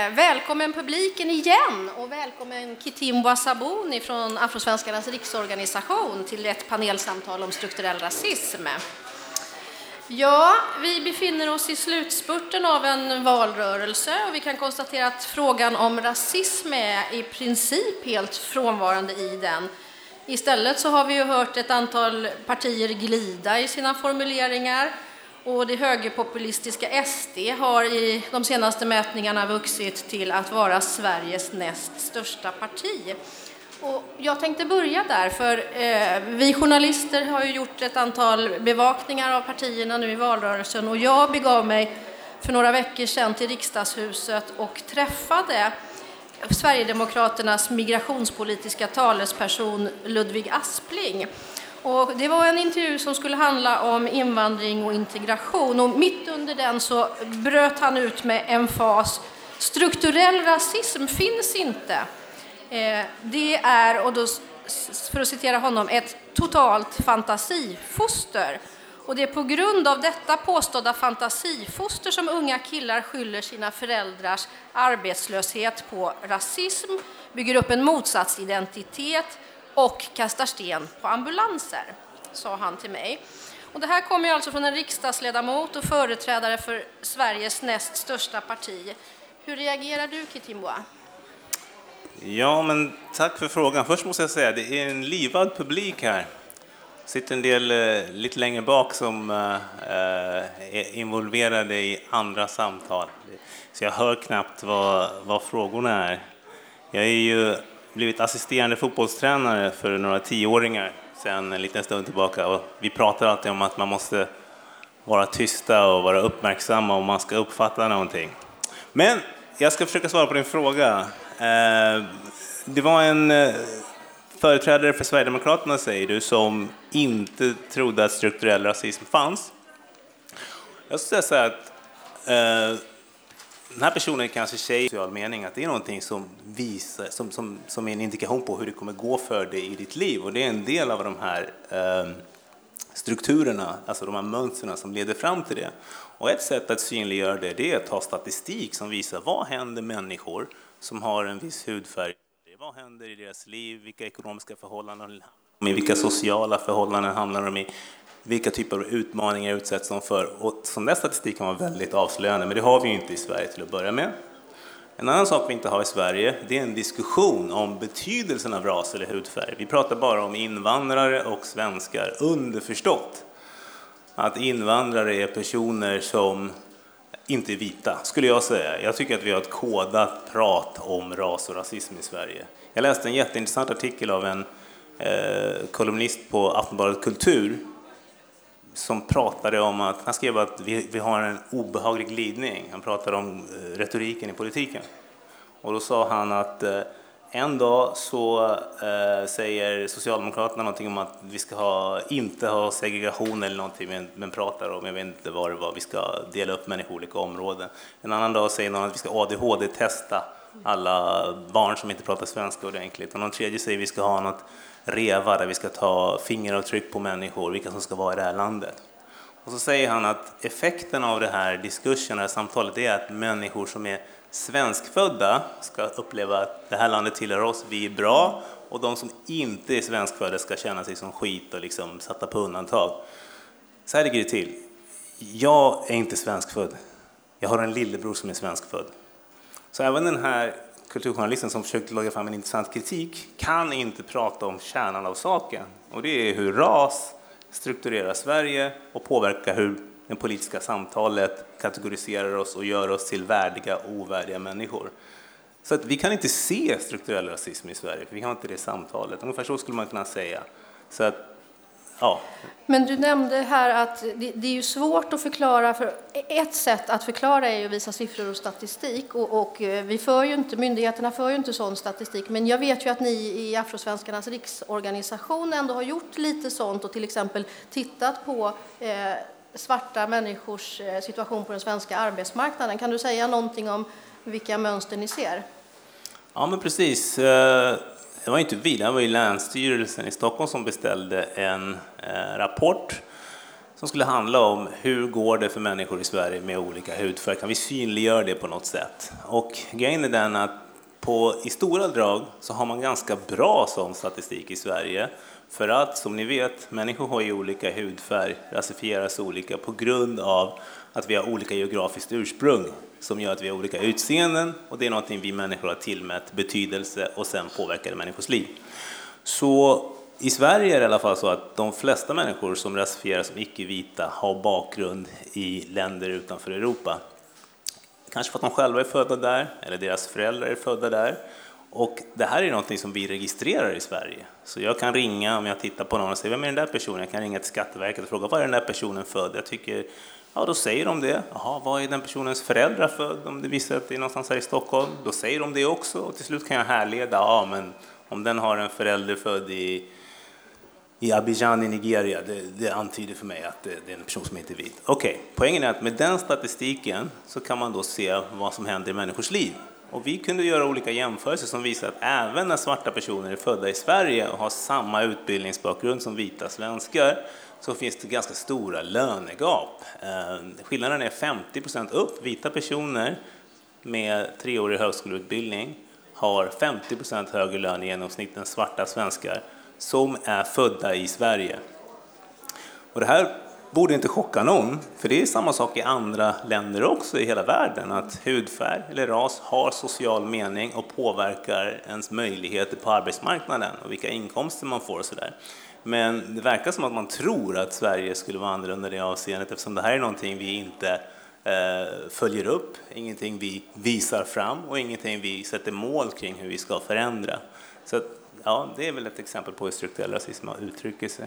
Eh, välkommen publiken igen och välkommen Kitimwa Sabuni från Afrosvenskarnas riksorganisation till ett panelsamtal om strukturell rasism. Ja, vi befinner oss i slutspurten av en valrörelse och vi kan konstatera att frågan om rasism är i princip helt frånvarande i den. Istället så har vi ju hört ett antal partier glida i sina formuleringar och det högerpopulistiska SD har i de senaste mätningarna vuxit till att vara Sveriges näst största parti. Och jag tänkte börja där, för eh, vi journalister har ju gjort ett antal bevakningar av partierna nu i valrörelsen och jag begav mig för några veckor sedan till riksdagshuset och träffade Sverigedemokraternas migrationspolitiska talesperson Ludvig Aspling. Och det var en intervju som skulle handla om invandring och integration och mitt under den så bröt han ut med en fas. Strukturell rasism finns inte. Eh, det är, och då, för att citera honom, ett totalt fantasifoster. Och det är på grund av detta påstådda fantasifoster som unga killar skyller sina föräldrars arbetslöshet på rasism, bygger upp en motsatsidentitet och kastar sten på ambulanser, sa han till mig. Och det här kommer alltså från en riksdagsledamot och företrädare för Sveriges näst största parti. Hur reagerar du, Kitimbwa? Ja, men tack för frågan. Först måste jag säga att det är en livad publik här. Det sitter en del eh, lite längre bak som eh, eh, är involverade i andra samtal. Så jag hör knappt vad, vad frågorna är. Jag är ju blivit assisterande fotbollstränare för några tioåringar sedan en liten stund tillbaka. Och vi pratar alltid om att man måste vara tysta och vara uppmärksamma om man ska uppfatta någonting. Men jag ska försöka svara på din fråga. Eh, det var en eh, företrädare för Sverigedemokraterna, säger du, som inte trodde att strukturell rasism fanns. Jag skulle säga så här att eh, den här personen kanske alltså säger social mening att det är någonting som, visar, som, som, som är en indikation på hur det kommer gå för dig i ditt liv. Och det är en del av de här eh, strukturerna, alltså de här mönstren som leder fram till det. Och ett sätt att synliggöra det, det är att ta statistik som visar vad händer människor som har en viss hudfärg? Vad händer i deras liv? Vilka ekonomiska förhållanden i vilka sociala förhållanden hamnar de i? Vilka typer av utmaningar utsätts de för? Och sån där statistik kan vara väldigt avslöjande, men det har vi ju inte i Sverige till att börja med. En annan sak vi inte har i Sverige, det är en diskussion om betydelsen av ras eller hudfärg. Vi pratar bara om invandrare och svenskar, underförstått att invandrare är personer som inte är vita, skulle jag säga. Jag tycker att vi har ett kodat prat om ras och rasism i Sverige. Jag läste en jätteintressant artikel av en eh, kolumnist på Aftonbladet Kultur som pratade om att, han skrev att vi, vi har en obehaglig glidning. Han pratade om eh, retoriken i politiken. Och då sa han att eh, en dag så eh, säger Socialdemokraterna någonting om att vi ska ha, inte ha segregation eller någonting, men, men pratar om, jag vet inte vad det var, vi ska dela upp människor i olika områden. En annan dag säger någon att vi ska ADHD-testa alla barn som inte pratar svenska ordentligt. Och någon tredje säger att vi ska ha något REVA där vi ska ta fingeravtryck på människor, vilka som ska vara i det här landet. Och så säger han att effekten av det här diskursen, det här samtalet, är att människor som är svenskfödda ska uppleva att det här landet tillhör oss, vi är bra, och de som inte är svenskfödda ska känna sig som skit och liksom satta på undantag. Så här ligger det till. Jag är inte svenskfödd. Jag har en lillebror som är svenskfödd. Så även den här kulturjournalisten som försökte lägga fram en intressant kritik kan inte prata om kärnan av saken. Och det är hur ras strukturerar Sverige och påverkar hur det politiska samtalet kategoriserar oss och gör oss till värdiga och ovärdiga människor. Så att vi kan inte se strukturell rasism i Sverige, för vi har inte det samtalet. Ungefär så skulle man kunna säga. Så att Ja. Men du nämnde här att det, det, är ju svårt att förklara. För ett sätt att förklara är att visa siffror och statistik. Och, och, eh, vi för ju inte, myndigheterna för ju inte sån statistik. Men jag vet ju att ni i Afrosvenskarnas riksorganisation ändå har gjort lite sånt och till exempel tittat på eh, svarta människors eh, situation på den svenska arbetsmarknaden. Kan du säga någonting om vilka mönster ni ser? Ja, men precis. Det var inte vi, det var ju Länsstyrelsen i Stockholm som beställde en eh, rapport som skulle handla om hur går det för människor i Sverige med olika hudfärg? Kan vi synliggöra det på något sätt? Och grejen är den att på, i stora drag så har man ganska bra sån statistik i Sverige. För att, som ni vet, människor har ju olika hudfärg, rasifieras olika på grund av att vi har olika geografiskt ursprung som gör att vi har olika utseenden och det är någonting vi människor har tillmätt betydelse och sen påverkar det människors liv. Så i Sverige är det i alla fall så att de flesta människor som rasifieras som icke-vita har bakgrund i länder utanför Europa. Kanske för att de själva är födda där, eller deras föräldrar är födda där. Och det här är någonting som vi registrerar i Sverige. Så jag kan ringa om jag tittar på någon och säger vem är den där personen? Jag kan ringa till Skatteverket och fråga var är den där personen född? Jag tycker, ja då säger de det. Jaha, var är den personens föräldrar född? Om det visar att det är någonstans här i Stockholm, då säger de det också. Och till slut kan jag härleda, ja men om den har en förälder född i i Abidjan i Nigeria, det, det antyder för mig att det, det, är en person som inte är vit. Okej, okay. poängen är att med den statistiken så kan man då se vad som händer i människors liv. Och vi kunde göra olika jämförelser som visar att även när svarta personer är födda i Sverige och har samma utbildningsbakgrund som vita svenskar så finns det ganska stora lönegap. Eh, skillnaden är 50 procent upp. Vita personer med treårig högskoleutbildning har 50 procent högre lön i genomsnitt än svarta svenskar som är födda i Sverige. Och det här borde inte chocka någon, för det är samma sak i andra länder också i hela världen, att hudfärg eller ras har social mening och påverkar ens möjligheter på arbetsmarknaden och vilka inkomster man får och sådär. Men det verkar som att man tror att Sverige skulle vara annorlunda i det avseendet eftersom det här är någonting vi inte eh, följer upp, ingenting vi visar fram och ingenting vi sätter mål kring hur vi ska förändra. Så ja, det är väl ett exempel på hur strukturell rasism uttrycker sig.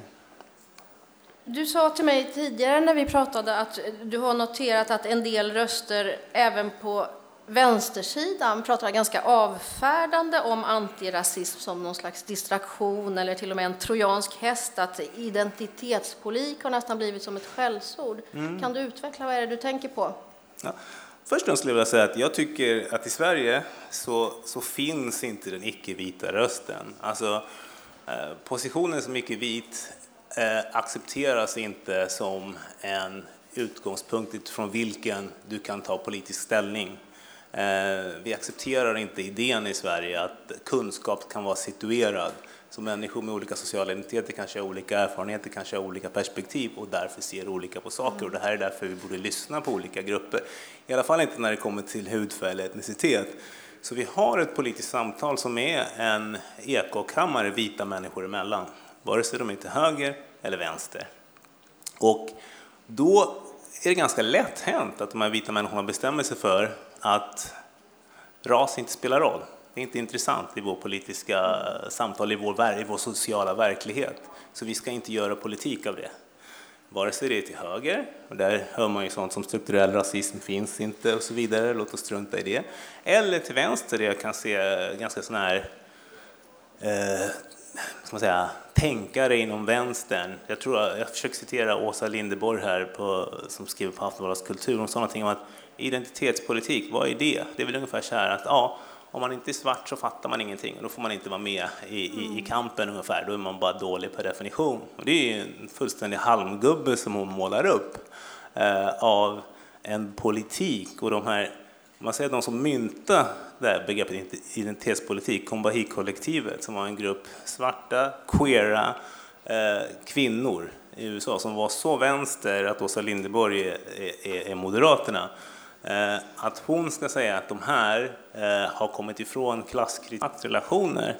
Du sa till mig tidigare när vi pratade att du har noterat att en del röster även på vänstersidan pratar ganska avfärdande om antirasism som någon slags distraktion eller till och med en trojansk häst, att identitetspolik har nästan blivit som ett skällsord. Mm. Kan du utveckla vad är det du tänker på? Ja. Först och skulle jag vilja säga att jag tycker att i Sverige så, så finns inte den icke-vita rösten. Alltså, eh, positionen som icke-vit Eh, accepteras inte som en utgångspunkt utifrån vilken du kan ta politisk ställning. Eh, vi accepterar inte idén i Sverige att kunskap kan vara situerad. Så människor med olika sociala identiteter kanske har olika erfarenheter, kanske har olika perspektiv och därför ser olika på saker. Och det här är därför vi borde lyssna på olika grupper. I alla fall inte när det kommer till hudfärg eller etnicitet. Så vi har ett politiskt samtal som är en ekokammare vita människor emellan, vare sig de är till höger eller vänster. Och då är det ganska lätt hänt att de här vita människorna bestämmer sig för att ras inte spelar roll. Det är inte intressant i vår politiska samtal, i vår, i vår sociala verklighet. Så vi ska inte göra politik av det. Vare sig det är till höger, och där hör man ju sånt som strukturell rasism finns inte och så vidare, låt oss strunta i det. Eller till vänster där jag kan se ganska sådana här eh, ska man säga, tänkare inom vänstern. Jag, tror, jag försöker citera Åsa Lindeborg här på, som skriver på Aftonbladets kultur. Hon sa någonting om att identitetspolitik, vad är det? Det är väl ungefär så här att ja, om man inte är svart så fattar man ingenting och då får man inte vara med i, i, i kampen ungefär. Då är man bara dålig per definition. Och det är en fullständig halmgubbe som hon målar upp eh, av en politik och de här man säger de som myntade det här begreppet identitetspolitik, Combahee-kollektivet, som var en grupp svarta, queera eh, kvinnor i USA som var så vänster att Åsa Linderborg är, är, är Moderaterna. Eh, att hon ska säga att de här eh, har kommit ifrån klassrelationer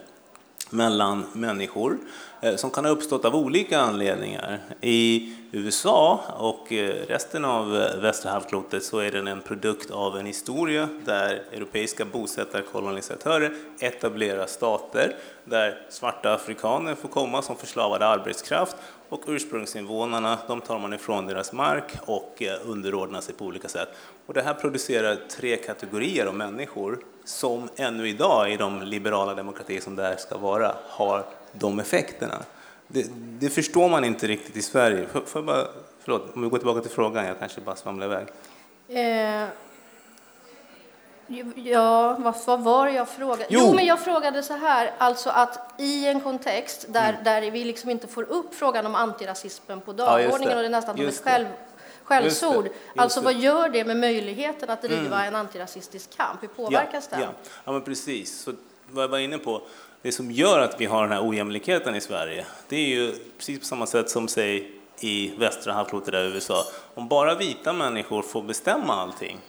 mellan människor eh, som kan ha uppstått av olika anledningar. I USA och eh, resten av eh, västra halvklotet så är den en produkt av en historia där europeiska bosättarkolonisatörer etablerar stater där svarta afrikaner får komma som förslavad arbetskraft och ursprungsinvånarna de tar man ifrån deras mark och eh, underordnar sig på olika sätt. Och det här producerar tre kategorier av människor som ännu idag i de liberala demokratier som det här ska vara har de effekterna. Det, det förstår man inte riktigt i Sverige. För, för bara, förlåt, om vi går tillbaka till frågan, jag kanske bara svamlar iväg. Eh, Ja, vad, vad var det jag frågade? Jo. jo. men jag frågade så här, alltså att i en kontext där, mm. där vi liksom inte får upp frågan om antirasismen på dagordningen ja, och det är nästan som ett själv, skällsord. Alltså vad gör det med möjligheten att driva mm. en antirasistisk kamp? Hur påverkas ja, den? Ja. ja, men precis. Så vad jag var inne på, det som gör att vi har den här ojämlikheten i Sverige, det är ju precis på samma sätt som säg i västra halvklotet i USA. Om bara vita människor får bestämma allting,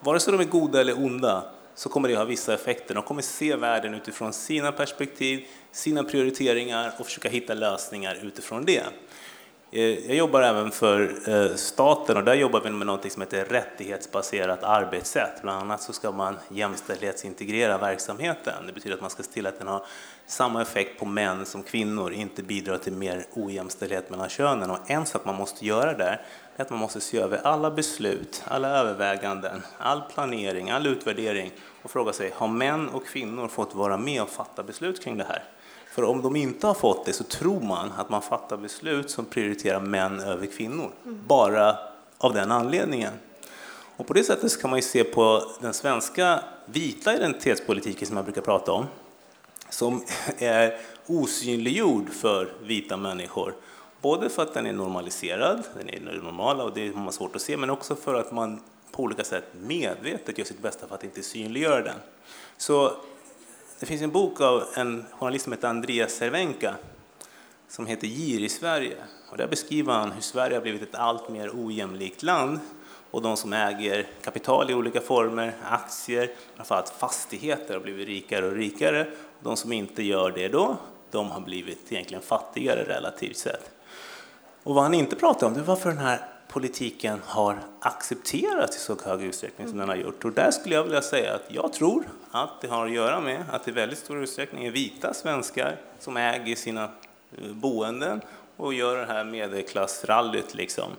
vare sig de är goda eller onda, så kommer det ha vissa effekter. De kommer se världen utifrån sina perspektiv, sina prioriteringar och försöka hitta lösningar utifrån det. Eh, jag jobbar även för eh, staten och där jobbar vi med något som heter rättighetsbaserat arbetssätt. Bland annat så ska man jämställdhetsintegrera verksamheten. Det betyder att man ska se till att den har samma effekt på män som kvinnor, inte bidrar till mer ojämställdhet mellan könen. Och en sak man måste göra där är att man måste se över alla beslut, alla överväganden, all planering, all utvärdering och fråga sig, har män och kvinnor fått vara med och fatta beslut kring det här? För om de inte har fått det så tror man att man fattar beslut som prioriterar män över kvinnor, mm. bara av den anledningen. Och på det sättet kan man ju se på den svenska vita identitetspolitiken som jag brukar prata om, som är osynliggjord för vita människor. Både för att den är normaliserad, den är normala och det har man svårt att se, men också för att man på olika sätt medvetet gör sitt bästa för att inte synliggöra den. Så det finns en bok av en journalist som heter Andreas Cervenka som heter Gir i Sverige. Och där beskriver han hur Sverige har blivit ett allt mer ojämlikt land och de som äger kapital i olika former, aktier, framförallt fastigheter har blivit rikare och rikare. De som inte gör det då, de har blivit egentligen fattigare relativt sett. Och vad han inte pratar om, det är varför den här politiken har accepterats i så hög utsträckning som den har gjort. Och där skulle jag vilja säga att jag tror att det har att göra med att det i väldigt stor utsträckning är vita svenskar som äger sina eh, boenden och gör det här medelklassrallyt. Liksom.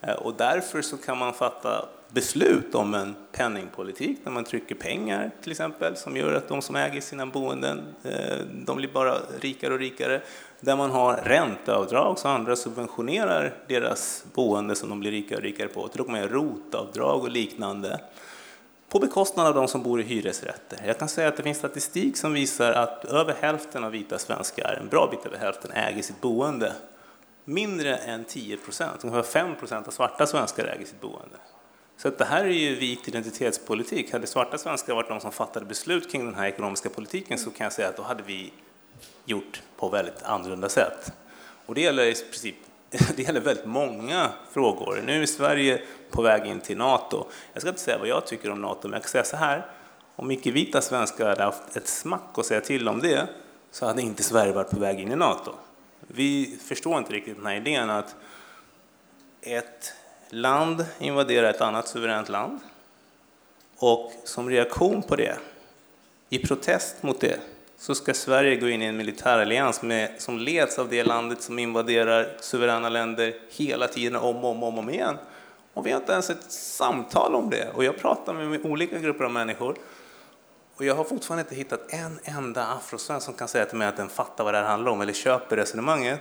Eh, och därför så kan man fatta beslut om en penningpolitik där man trycker pengar till exempel som gör att de som äger sina boenden eh, de blir bara rikare och rikare. Där man har ränteavdrag så andra subventionerar deras boende som de blir rikare och rikare på. Till och med rotavdrag och liknande på bekostnad av de som bor i hyresrätter. Jag kan säga att det finns statistik som visar att över hälften av vita svenskar, en bra bit över hälften, äger sitt boende. Mindre än 10 procent, ungefär 5 procent av svarta svenskar äger sitt boende. Så att det här är ju vit identitetspolitik. Hade svarta svenskar varit de som fattade beslut kring den här ekonomiska politiken så kan jag säga att då hade vi gjort på väldigt annorlunda sätt. Och det gäller i princip det gäller väldigt många frågor. Nu är Sverige på väg in till Nato. Jag ska inte säga vad jag tycker om Nato, men jag kan säga så här. Om icke-vita svenskar hade haft ett smack att säga till om det så hade inte Sverige varit på väg in i Nato. Vi förstår inte riktigt den här idén att ett land invaderar ett annat suveränt land och som reaktion på det, i protest mot det, så ska Sverige gå in i en militärallians med, som leds av det landet som invaderar suveräna länder hela tiden, om och om, om, om igen. Och vi har inte ens ett samtal om det. Och jag pratar med olika grupper av människor och jag har fortfarande inte hittat en enda afrosvensk som kan säga till mig att den fattar vad det här handlar om eller köper resonemanget.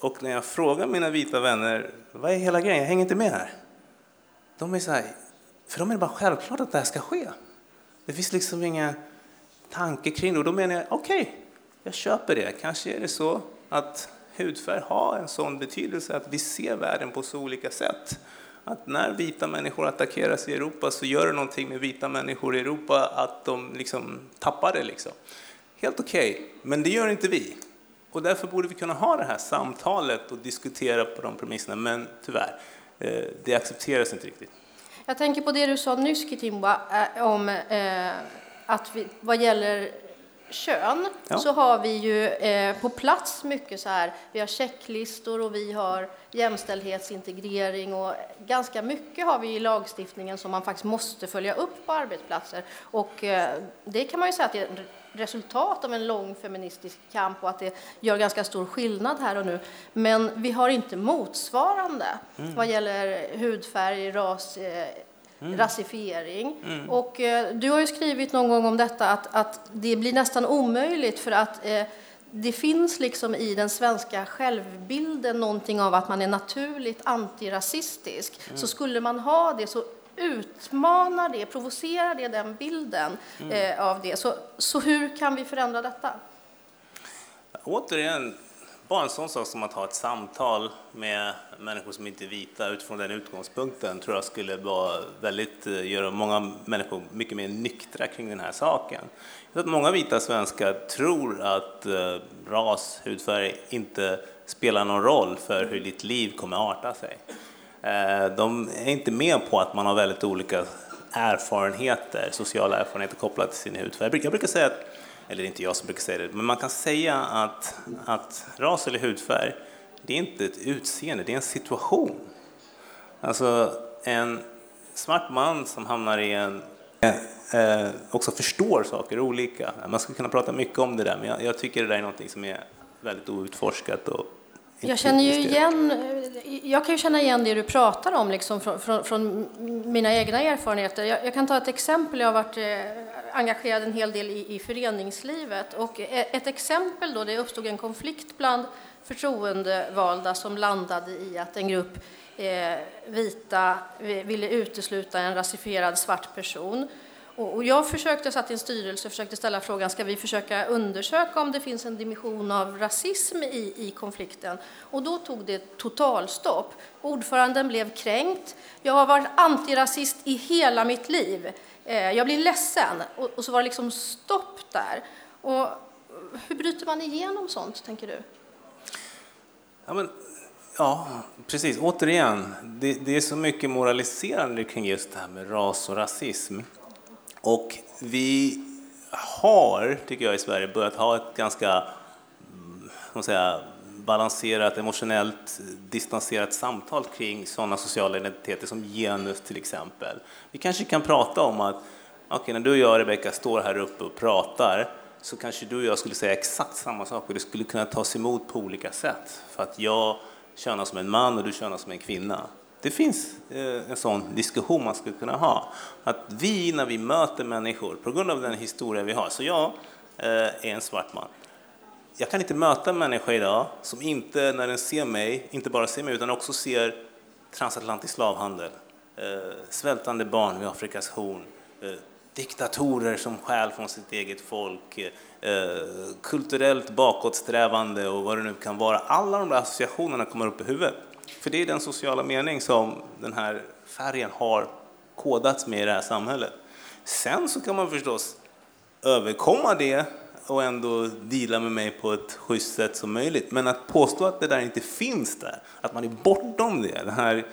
Och när jag frågar mina vita vänner, vad är hela grejen? Jag hänger inte med här. De är så här, för dem är det bara självklart att det här ska ske. Det finns liksom inga tanke kring det. Och då menar jag, okej, okay, jag köper det. Kanske är det så att hudfärg har en sån betydelse att vi ser världen på så olika sätt. Att när vita människor attackeras i Europa så gör det någonting med vita människor i Europa att de liksom tappar det. Liksom. Helt okej, okay, men det gör inte vi. Och därför borde vi kunna ha det här samtalet och diskutera på de premisserna, men tyvärr, eh, det accepteras inte riktigt. Jag tänker på det du sa nyss, Kitimba, eh, om eh, att vi, vad gäller kön ja. så har vi ju eh, på plats mycket så här, vi har checklistor och vi har jämställdhetsintegrering och ganska mycket har vi i lagstiftningen som man faktiskt måste följa upp på arbetsplatser. Och eh, det kan man ju säga att det är resultat av en lång feministisk kamp och att det gör ganska stor skillnad här och nu. Men vi har inte motsvarande mm. vad gäller hudfärg, ras, eh, Mm. rasifiering. Mm. Och, eh, du har ju skrivit någon gång om detta att, att det blir nästan omöjligt för att eh, det finns liksom i den svenska självbilden någonting av att man är naturligt antirasistisk. Mm. Så skulle man ha det så utmanar det, provocerar det den bilden mm. eh, av det. Så, så hur kan vi förändra detta? Återigen, bara en sån sak som att ha ett samtal med människor som inte är vita utifrån den utgångspunkten tror jag skulle vara väldigt, eh, göra många människor mycket mer nyktra kring den här saken. Att många vita svenskar tror att eh, ras, hudfärg inte spelar någon roll för hur ditt liv kommer att arta sig. Eh, de är inte med på att man har väldigt olika erfarenheter, sociala erfarenheter kopplat till sin hudfärg. Jag brukar säga att eller det är inte jag som brukar säga det, men man kan säga att, att ras eller hudfärg, det är inte ett utseende, det är en situation. Alltså en svart man som hamnar i en eh, också förstår saker olika. Man skulle kunna prata mycket om det där, men jag, jag tycker det där är något som är väldigt outforskat och jag känner ju igen, jag kan ju känna igen det du pratar om liksom från, från, från mina egna erfarenheter. Jag, jag, kan ta ett exempel. Jag har varit eh, engagerad en hel del i, i föreningslivet. Och ett exempel då, det uppstod en konflikt bland förtroendevalda som landade i att en grupp eh, vita ville utesluta en rasifierad svart person. Och jag försökte, satt i en styrelse, försökte ställa frågan, ska vi försöka undersöka om det finns en dimension av rasism i, i konflikten? Och då tog det totalstopp. Ordföranden blev kränkt. Jag har varit antirasist i hela mitt liv. Eh, jag blir ledsen. Och, och så var det liksom stopp där. Och hur bryter man igenom sånt, tänker du? Ja, men, ja precis. Återigen, det, det är så mycket moraliserande kring just det här med ras och rasism. Och vi har, tycker jag, i Sverige börjat ha ett ganska mm, man säga, balanserat, emotionellt distanserat samtal kring sådana sociala identiteter som genus till exempel. Vi kanske kan prata om att okay, när du och jag, Rebecka, står här uppe och pratar så kanske du och jag skulle säga exakt samma sak och det skulle kunna tas emot på olika sätt. För att jag könar som en man och du könar som en kvinna. Det finns eh, en sån diskussion man skulle kunna ha. Att vi, när vi möter människor, på grund av den historia vi har, så jag eh, är en svart man. Jag kan inte möta en människa idag som inte, när den ser mig, inte bara ser mig utan också ser transatlantisk slavhandel, eh, svältande barn vid Afrikas horn, diktatorer som stjäl från sitt eget folk, kulturellt bakåtsträvande och vad det nu kan vara. Alla de där associationerna kommer upp i huvudet. För det är den sociala mening som den här färgen har kodats med i det här samhället. Sen så kan man förstås överkomma det och ändå dela med mig på ett schysst sätt som möjligt. Men att påstå att det där inte finns där, att man är bortom det, den här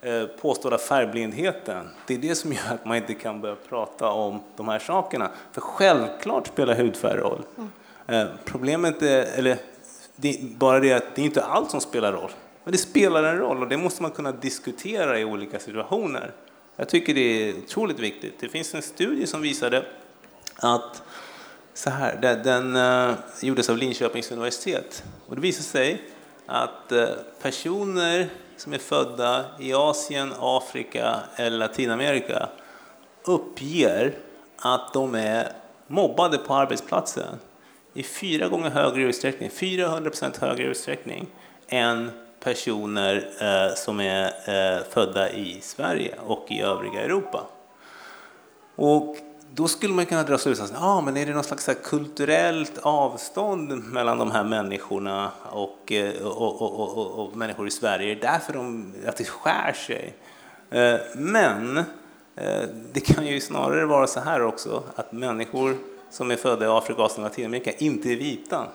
eh, påstådda färgblindheten, det är det som gör att man inte kan börja prata om de här sakerna. För självklart spelar hudfärg roll. Mm. Eh, problemet är, eller det bara det att det är inte allt som spelar roll. Men det spelar en roll och det måste man kunna diskutera i olika situationer. Jag tycker det är otroligt viktigt. Det finns en studie som visade att så här, den, uh, gjordes av Linköpings universitet och det visade sig att uh, personer som är födda i Asien, Afrika eller Latinamerika uppger att de är mobbade på arbetsplatsen i fyra gånger högre utsträckning, 400 procent högre utsträckning än personer eh, som är eh, födda i Sverige och i övriga Europa. Och då skulle man kunna dra slutsatsen, ah, men är det någon slags kulturellt avstånd mellan de här människorna och, eh, och, och, och, och människor i Sverige? Är det därför de, att det skär sig? Eh, men eh, det kan ju snarare vara så här också, att människor som är födda i Afrika, Asien och Latinamerika inte är vita.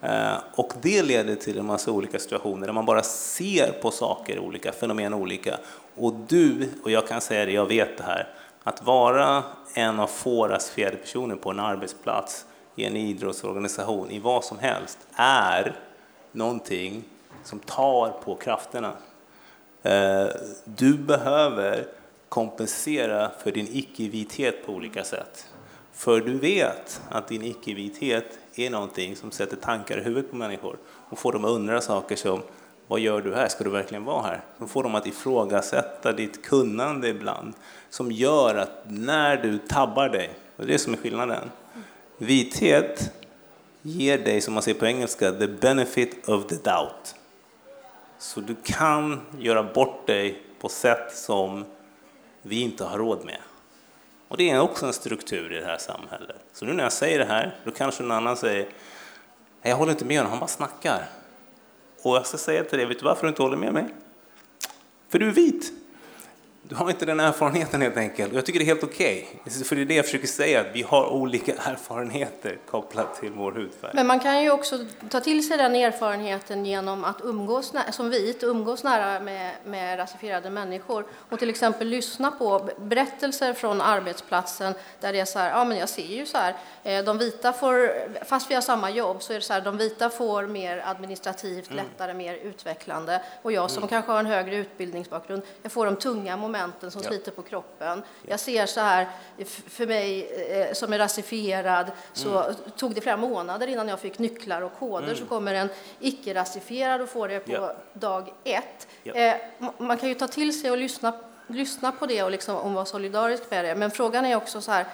Eh, och det leder till en massa olika situationer där man bara ser på saker olika, fenomen olika. Och du, och jag kan säga det, jag vet det här, att vara en av få rasifierade personer på en arbetsplats, i en idrottsorganisation, i vad som helst, är någonting som tar på krafterna. Eh, du behöver kompensera för din icke-vithet på olika sätt. För du vet att din icke-vithet är någonting som sätter tankar i huvudet på människor och får dem att undra saker som vad gör du här? Ska du verkligen vara här? Som får dem att ifrågasätta ditt kunnande ibland, som gör att när du tabbar dig, och det är det som är skillnaden, vithet ger dig, som man säger på engelska, the benefit of the doubt. Så du kan göra bort dig på sätt som vi inte har råd med. Och det är också en struktur i det här samhället. Så nu när jag säger det här, då kanske någon annan säger jag håller inte med honom, han bara snackar. Och jag ska säga till dig, vet du varför du inte håller med mig? För du är vit. Du har inte den erfarenheten helt enkelt. Jag tycker det är helt okej. Okay. För det är det jag försöker säga, att vi har olika erfarenheter kopplat till vår hudfärg. Men man kan ju också ta till sig den erfarenheten genom att umgås som vit, umgås nära med, med rasifierade människor och till exempel lyssna på berättelser från arbetsplatsen där det är så här, ja men jag ser ju så här, eh, de vita får, fast vi har samma jobb så är det så här, de vita får mer administrativt mm. lättare, mer utvecklande och jag som mm. kanske har en högre utbildningsbakgrund, jag får de tunga momenten momenten som ja. sliter på kroppen. Ja. Jag ser så här, för mig eh, som är rasifierad så mm. tog det flera månader innan jag fick nycklar och koder. Mm. Så kommer en icke-rasifierad och får det på ja. dag ett. Eh, man kan ju ta till sig och lyssna, lyssna på det och liksom, om vara solidarisk med det. Men frågan är också så här,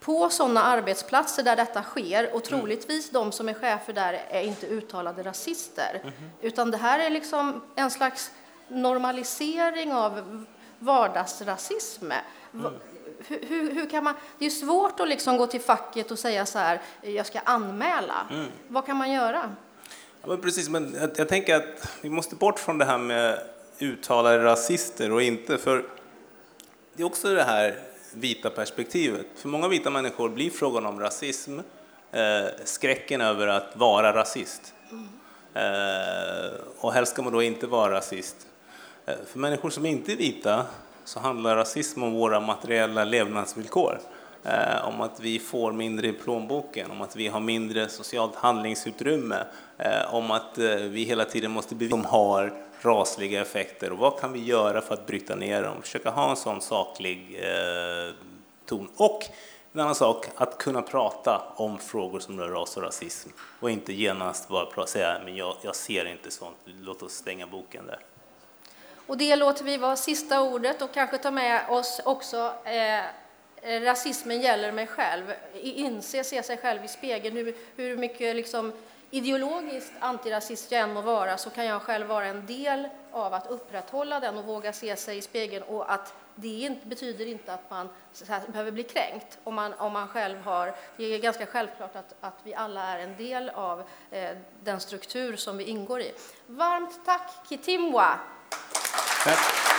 på sådana arbetsplatser där detta sker, och mm. troligtvis de som är chefer där är inte uttalade rasister, mm. utan det här är liksom en slags normalisering av vardagsrasism. Mm. Hur, hur, kan man, det är svårt att liksom gå till facket och säga så här, jag ska anmäla. Mm. Vad kan man göra? Ja, men precis, men jag, jag, tänker att vi måste bort från det här med uttalade rasister och inte, för det är också det här vita perspektivet. För många vita människor blir frågan om rasism eh, skräcken över att vara rasist. Mm. Eh, och helst ska man då inte vara rasist. Eh, för människor som inte är vita så handlar rasism om våra materiella levnadsvillkor. Eh, om att vi får mindre i plånboken, om att vi har mindre socialt handlingsutrymme, eh, om att eh, vi hela tiden måste bevisa att de har rasliga effekter och vad kan vi göra för att bryta ner dem? Försöka ha en sån saklig eh, ton. Och en annan sak, att kunna prata om frågor som rör ras och rasism och inte genast bara säga men jag, jag ser inte sånt, låt oss stänga boken där. Och det låter vi vara sista ordet och kanske ta med oss också eh, rasismen gäller mig själv. Inse, se sig själv i spegeln. Hur, hur mycket liksom, ideologiskt antirasist jag än må vara så kan jag själv vara en del av att upprätthålla den och våga se sig i spegeln och att det inte, betyder inte att man här, behöver bli kränkt om man, om man själv har... Det är ganska självklart att, att vi alla är en del av eh, den struktur som vi ingår i. Varmt tack Kitimwa! Tack.